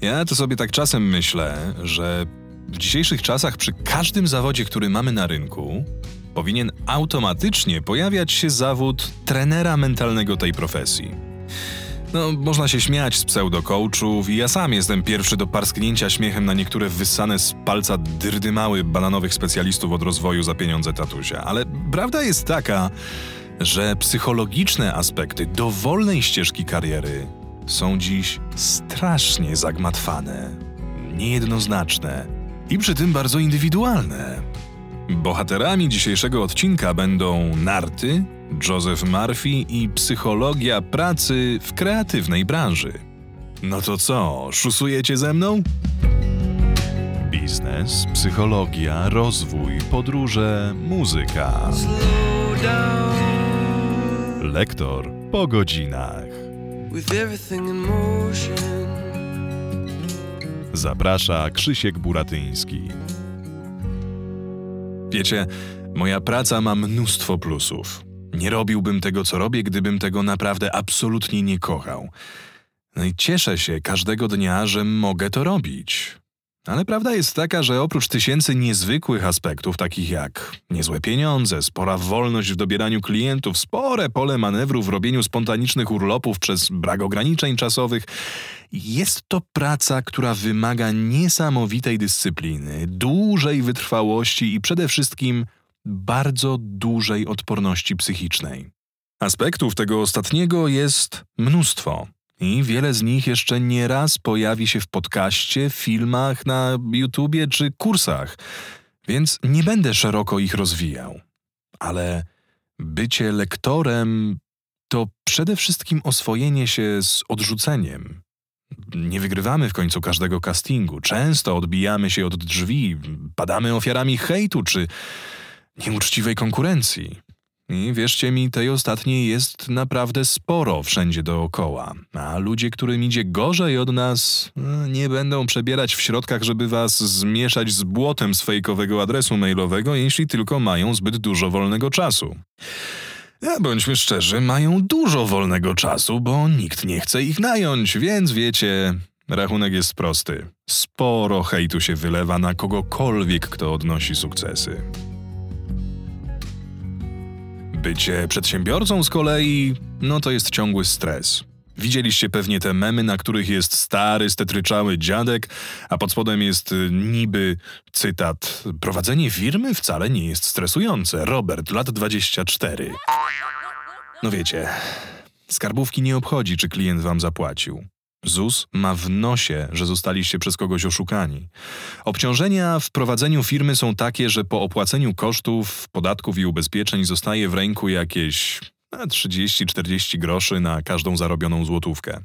Ja to sobie tak czasem myślę, że w dzisiejszych czasach przy każdym zawodzie, który mamy na rynku, powinien automatycznie pojawiać się zawód trenera mentalnego tej profesji. No, można się śmiać z pseudo-coachów i ja sam jestem pierwszy do parsknięcia śmiechem na niektóre wyssane z palca dyrdymały bananowych specjalistów od rozwoju za pieniądze tatusia, ale prawda jest taka, że psychologiczne aspekty dowolnej ścieżki kariery są dziś strasznie zagmatwane, niejednoznaczne i przy tym bardzo indywidualne. Bohaterami dzisiejszego odcinka będą narty, Joseph Murphy i psychologia pracy w kreatywnej branży. No to co, szusujecie ze mną? Biznes, psychologia, rozwój, podróże, muzyka. Lektor po godzinach. Zaprasza Krzysiek Buratyński. Wiecie, moja praca ma mnóstwo plusów. Nie robiłbym tego, co robię, gdybym tego naprawdę absolutnie nie kochał. No i cieszę się każdego dnia, że mogę to robić. Ale prawda jest taka, że oprócz tysięcy niezwykłych aspektów, takich jak niezłe pieniądze, spora wolność w dobieraniu klientów, spore pole manewru w robieniu spontanicznych urlopów przez brak ograniczeń czasowych, jest to praca, która wymaga niesamowitej dyscypliny, dużej wytrwałości i przede wszystkim bardzo dużej odporności psychicznej. Aspektów tego ostatniego jest mnóstwo. I wiele z nich jeszcze nie raz pojawi się w podcaście, filmach, na YouTubie czy kursach, więc nie będę szeroko ich rozwijał. Ale bycie lektorem to przede wszystkim oswojenie się z odrzuceniem. Nie wygrywamy w końcu każdego castingu, często odbijamy się od drzwi, padamy ofiarami hejtu czy nieuczciwej konkurencji. I wierzcie mi, tej ostatniej jest naprawdę sporo wszędzie dookoła, a ludzie, którym idzie gorzej od nas, e, nie będą przebierać w środkach, żeby was zmieszać z błotem z adresu mailowego, jeśli tylko mają zbyt dużo wolnego czasu. Ja bądźmy szczerzy, mają dużo wolnego czasu, bo nikt nie chce ich nająć, więc wiecie, rachunek jest prosty. Sporo hejtu się wylewa na kogokolwiek, kto odnosi sukcesy. Bycie przedsiębiorcą z kolei, no to jest ciągły stres. Widzieliście pewnie te memy, na których jest stary, stetryczały dziadek, a pod spodem jest y, niby cytat: Prowadzenie firmy wcale nie jest stresujące. Robert, lat 24. No wiecie, skarbówki nie obchodzi, czy klient wam zapłacił. ZUS ma w nosie, że zostaliście przez kogoś oszukani. Obciążenia w prowadzeniu firmy są takie, że po opłaceniu kosztów, podatków i ubezpieczeń zostaje w ręku jakieś 30-40 groszy na każdą zarobioną złotówkę.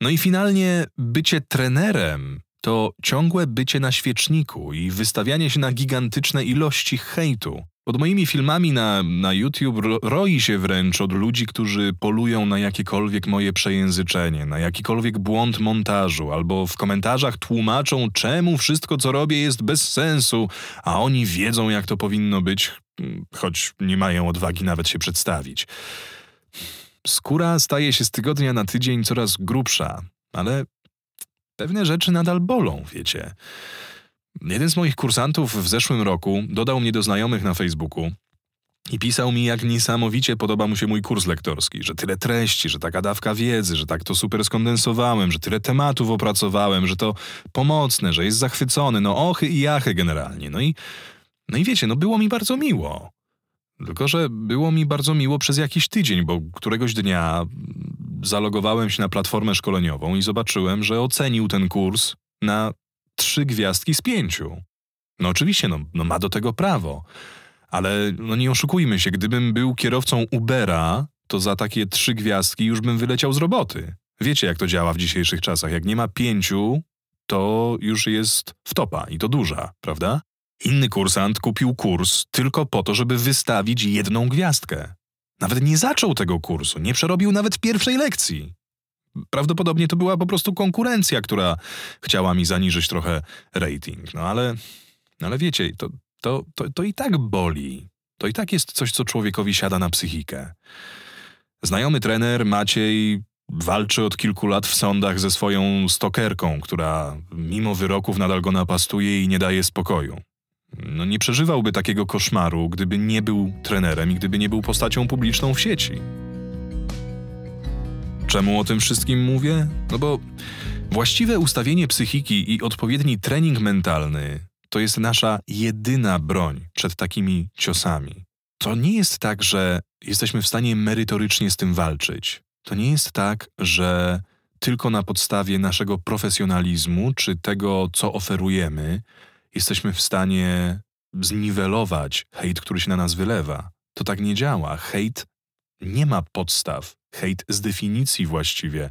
No i finalnie bycie trenerem to ciągłe bycie na świeczniku i wystawianie się na gigantyczne ilości hejtu. Pod moimi filmami na, na YouTube ro, roi się wręcz od ludzi, którzy polują na jakiekolwiek moje przejęzyczenie, na jakikolwiek błąd montażu, albo w komentarzach tłumaczą, czemu wszystko, co robię, jest bez sensu, a oni wiedzą, jak to powinno być, choć nie mają odwagi nawet się przedstawić. Skóra staje się z tygodnia na tydzień coraz grubsza, ale pewne rzeczy nadal bolą, wiecie. Jeden z moich kursantów w zeszłym roku dodał mnie do znajomych na Facebooku i pisał mi, jak niesamowicie podoba mu się mój kurs lektorski, że tyle treści, że taka dawka wiedzy, że tak to super skondensowałem, że tyle tematów opracowałem, że to pomocne, że jest zachwycony, no ochy i jachy generalnie. No i, no i wiecie, no było mi bardzo miło. Tylko, że było mi bardzo miło przez jakiś tydzień, bo któregoś dnia zalogowałem się na platformę szkoleniową i zobaczyłem, że ocenił ten kurs na trzy gwiazdki z pięciu. No oczywiście, no, no ma do tego prawo. Ale no nie oszukujmy się, gdybym był kierowcą Ubera, to za takie trzy gwiazdki już bym wyleciał z roboty. Wiecie, jak to działa w dzisiejszych czasach. Jak nie ma pięciu, to już jest wtopa i to duża, prawda? Inny kursant kupił kurs tylko po to, żeby wystawić jedną gwiazdkę. Nawet nie zaczął tego kursu, nie przerobił nawet pierwszej lekcji. Prawdopodobnie to była po prostu konkurencja, która chciała mi zaniżyć trochę rating. No ale, ale wiecie, to, to, to, to i tak boli. To i tak jest coś, co człowiekowi siada na psychikę. Znajomy trener Maciej walczy od kilku lat w sądach ze swoją stokerką, która mimo wyroków nadal go napastuje i nie daje spokoju. No nie przeżywałby takiego koszmaru, gdyby nie był trenerem i gdyby nie był postacią publiczną w sieci. Czemu o tym wszystkim mówię? No bo właściwe ustawienie psychiki i odpowiedni trening mentalny to jest nasza jedyna broń przed takimi ciosami. To nie jest tak, że jesteśmy w stanie merytorycznie z tym walczyć. To nie jest tak, że tylko na podstawie naszego profesjonalizmu czy tego, co oferujemy, jesteśmy w stanie zniwelować hejt, który się na nas wylewa. To tak nie działa. Hejt nie ma podstaw. Hejt z definicji właściwie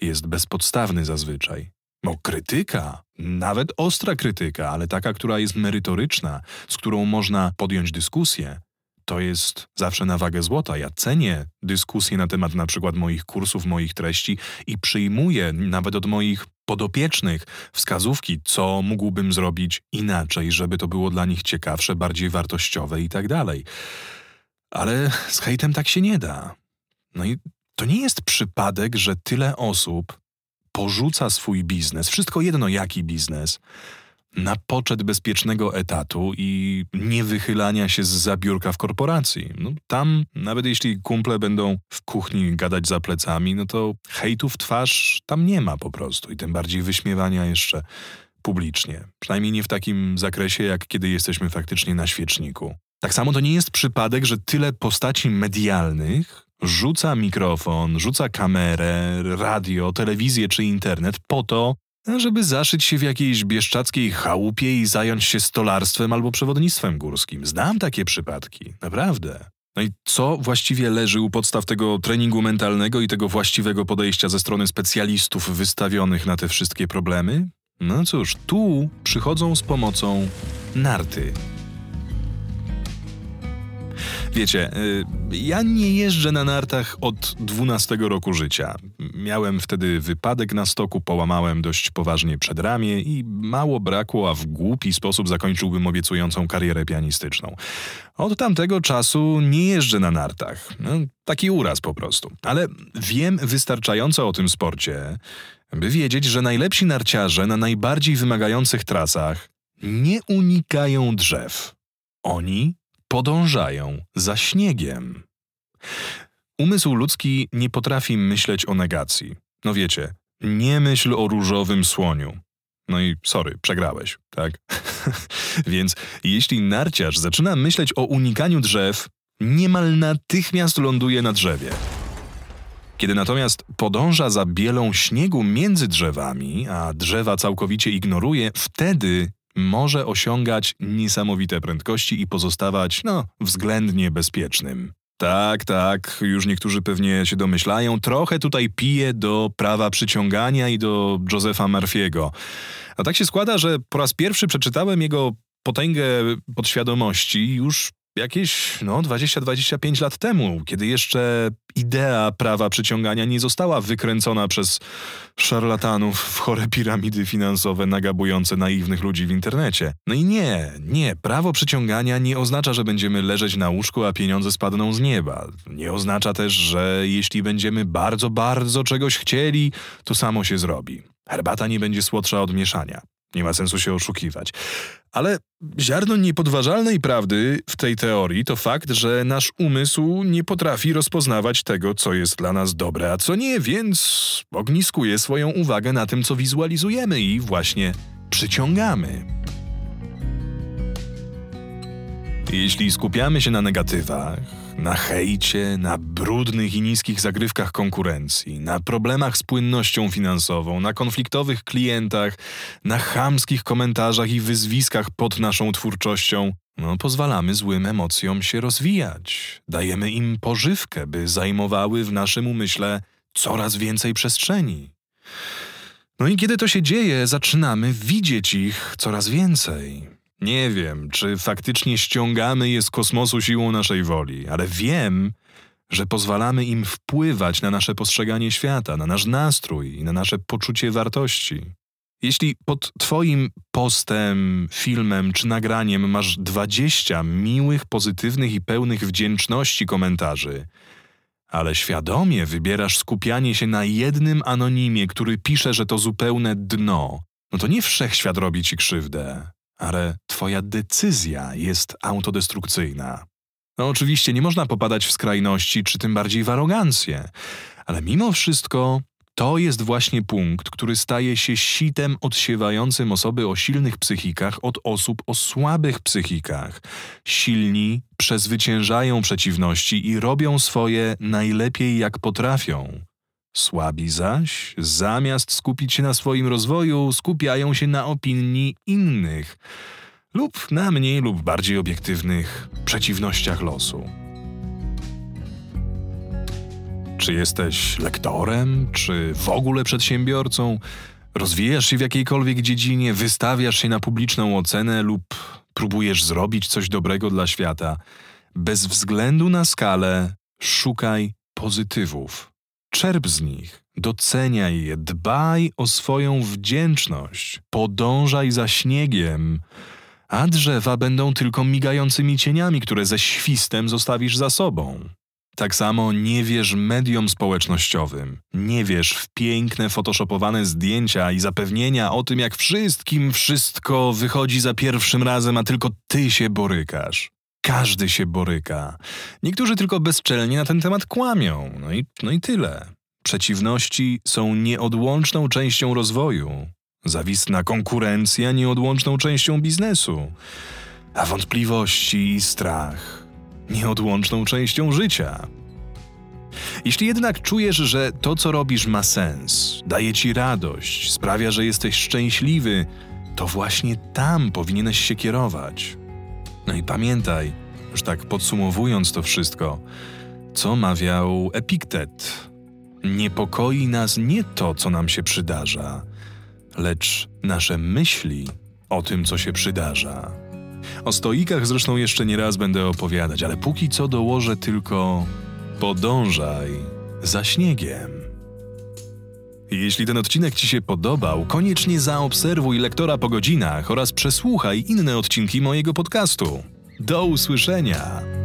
jest bezpodstawny zazwyczaj. No, krytyka, nawet ostra krytyka, ale taka, która jest merytoryczna, z którą można podjąć dyskusję, to jest zawsze na wagę złota. Ja cenię dyskusje na temat na przykład moich kursów, moich treści i przyjmuję nawet od moich podopiecznych wskazówki, co mógłbym zrobić inaczej, żeby to było dla nich ciekawsze, bardziej wartościowe i tak dalej. Ale z hejtem tak się nie da. No i to nie jest przypadek, że tyle osób porzuca swój biznes, wszystko jedno jaki biznes, na poczet bezpiecznego etatu i niewychylania się z zabiórka w korporacji. No, tam, nawet jeśli kumple będą w kuchni gadać za plecami, no to hejtu w twarz tam nie ma po prostu i tym bardziej wyśmiewania jeszcze publicznie. Przynajmniej nie w takim zakresie, jak kiedy jesteśmy faktycznie na świeczniku. Tak samo to nie jest przypadek, że tyle postaci medialnych rzuca mikrofon, rzuca kamerę, radio, telewizję czy internet po to, żeby zaszyć się w jakiejś bieszczackiej chałupie i zająć się stolarstwem albo przewodnictwem górskim. Znam takie przypadki, naprawdę. No i co właściwie leży u podstaw tego treningu mentalnego i tego właściwego podejścia ze strony specjalistów wystawionych na te wszystkie problemy? No cóż, tu przychodzą z pomocą narty. Wiecie, y, ja nie jeżdżę na nartach od 12 roku życia. Miałem wtedy wypadek na stoku, połamałem dość poważnie przedramię i mało brakło, a w głupi sposób zakończyłbym obiecującą karierę pianistyczną. Od tamtego czasu nie jeżdżę na nartach. No, taki uraz po prostu. Ale wiem wystarczająco o tym sporcie, by wiedzieć, że najlepsi narciarze na najbardziej wymagających trasach nie unikają drzew. Oni podążają za śniegiem. Umysł ludzki nie potrafi myśleć o negacji. No wiecie, nie myśl o różowym słoniu. No i sorry, przegrałeś, tak? Więc jeśli narciarz zaczyna myśleć o unikaniu drzew, niemal natychmiast ląduje na drzewie. Kiedy natomiast podąża za bielą śniegu między drzewami, a drzewa całkowicie ignoruje, wtedy może osiągać niesamowite prędkości i pozostawać, no, względnie bezpiecznym. Tak, tak, już niektórzy pewnie się domyślają, trochę tutaj pije do prawa przyciągania i do Josepha Murphy'ego. A tak się składa, że po raz pierwszy przeczytałem jego potęgę podświadomości już jakieś no 20-25 lat temu, kiedy jeszcze idea prawa przyciągania nie została wykręcona przez szarlatanów w chore piramidy finansowe nagabujące naiwnych ludzi w internecie. No i nie, nie, prawo przyciągania nie oznacza, że będziemy leżeć na łóżku, a pieniądze spadną z nieba. Nie oznacza też, że jeśli będziemy bardzo, bardzo czegoś chcieli, to samo się zrobi. Herbata nie będzie słodsza od mieszania. Nie ma sensu się oszukiwać. Ale ziarno niepodważalnej prawdy w tej teorii to fakt, że nasz umysł nie potrafi rozpoznawać tego, co jest dla nas dobre, a co nie, więc ogniskuje swoją uwagę na tym, co wizualizujemy i właśnie przyciągamy. Jeśli skupiamy się na negatywach, na hejcie, na brudnych i niskich zagrywkach konkurencji, na problemach z płynnością finansową, na konfliktowych klientach, na chamskich komentarzach i wyzwiskach pod naszą twórczością, no, pozwalamy złym emocjom się rozwijać. Dajemy im pożywkę, by zajmowały w naszym umyśle coraz więcej przestrzeni. No i kiedy to się dzieje, zaczynamy widzieć ich coraz więcej. Nie wiem, czy faktycznie ściągamy je z kosmosu siłą naszej woli, ale wiem, że pozwalamy im wpływać na nasze postrzeganie świata, na nasz nastrój i na nasze poczucie wartości. Jeśli pod Twoim postem, filmem czy nagraniem masz 20 miłych, pozytywnych i pełnych wdzięczności komentarzy, ale świadomie wybierasz skupianie się na jednym anonimie, który pisze, że to zupełne dno, no to nie wszechświat robi ci krzywdę, ale twoja decyzja jest autodestrukcyjna. No oczywiście nie można popadać w skrajności, czy tym bardziej w arogancję, ale mimo wszystko to jest właśnie punkt, który staje się sitem odsiewającym osoby o silnych psychikach od osób o słabych psychikach. Silni przezwyciężają przeciwności i robią swoje najlepiej jak potrafią. Słabi zaś, zamiast skupić się na swoim rozwoju, skupiają się na opinii innych lub na mniej lub bardziej obiektywnych przeciwnościach losu. Czy jesteś lektorem, czy w ogóle przedsiębiorcą? Rozwijasz się w jakiejkolwiek dziedzinie, wystawiasz się na publiczną ocenę lub próbujesz zrobić coś dobrego dla świata? Bez względu na skalę, szukaj pozytywów. Czerp z nich, doceniaj je, dbaj o swoją wdzięczność, podążaj za śniegiem, a drzewa będą tylko migającymi cieniami, które ze świstem zostawisz za sobą. Tak samo nie wierz mediom społecznościowym, nie wierz w piękne photoshopowane zdjęcia i zapewnienia o tym, jak wszystkim wszystko wychodzi za pierwszym razem, a tylko ty się borykasz. Każdy się boryka. Niektórzy tylko bezczelnie na ten temat kłamią. No i, no i tyle. Przeciwności są nieodłączną częścią rozwoju. Zawistna konkurencja nieodłączną częścią biznesu. A wątpliwości i strach nieodłączną częścią życia. Jeśli jednak czujesz, że to, co robisz, ma sens, daje ci radość, sprawia, że jesteś szczęśliwy, to właśnie tam powinieneś się kierować. No i pamiętaj, już tak podsumowując to wszystko, co mawiał Epiktet. Niepokoi nas nie to, co nam się przydarza, lecz nasze myśli o tym, co się przydarza. O stoikach zresztą jeszcze nie raz będę opowiadać, ale póki co dołożę tylko podążaj za śniegiem. Jeśli ten odcinek Ci się podobał, koniecznie zaobserwuj lektora po godzinach oraz przesłuchaj inne odcinki mojego podcastu. Do usłyszenia!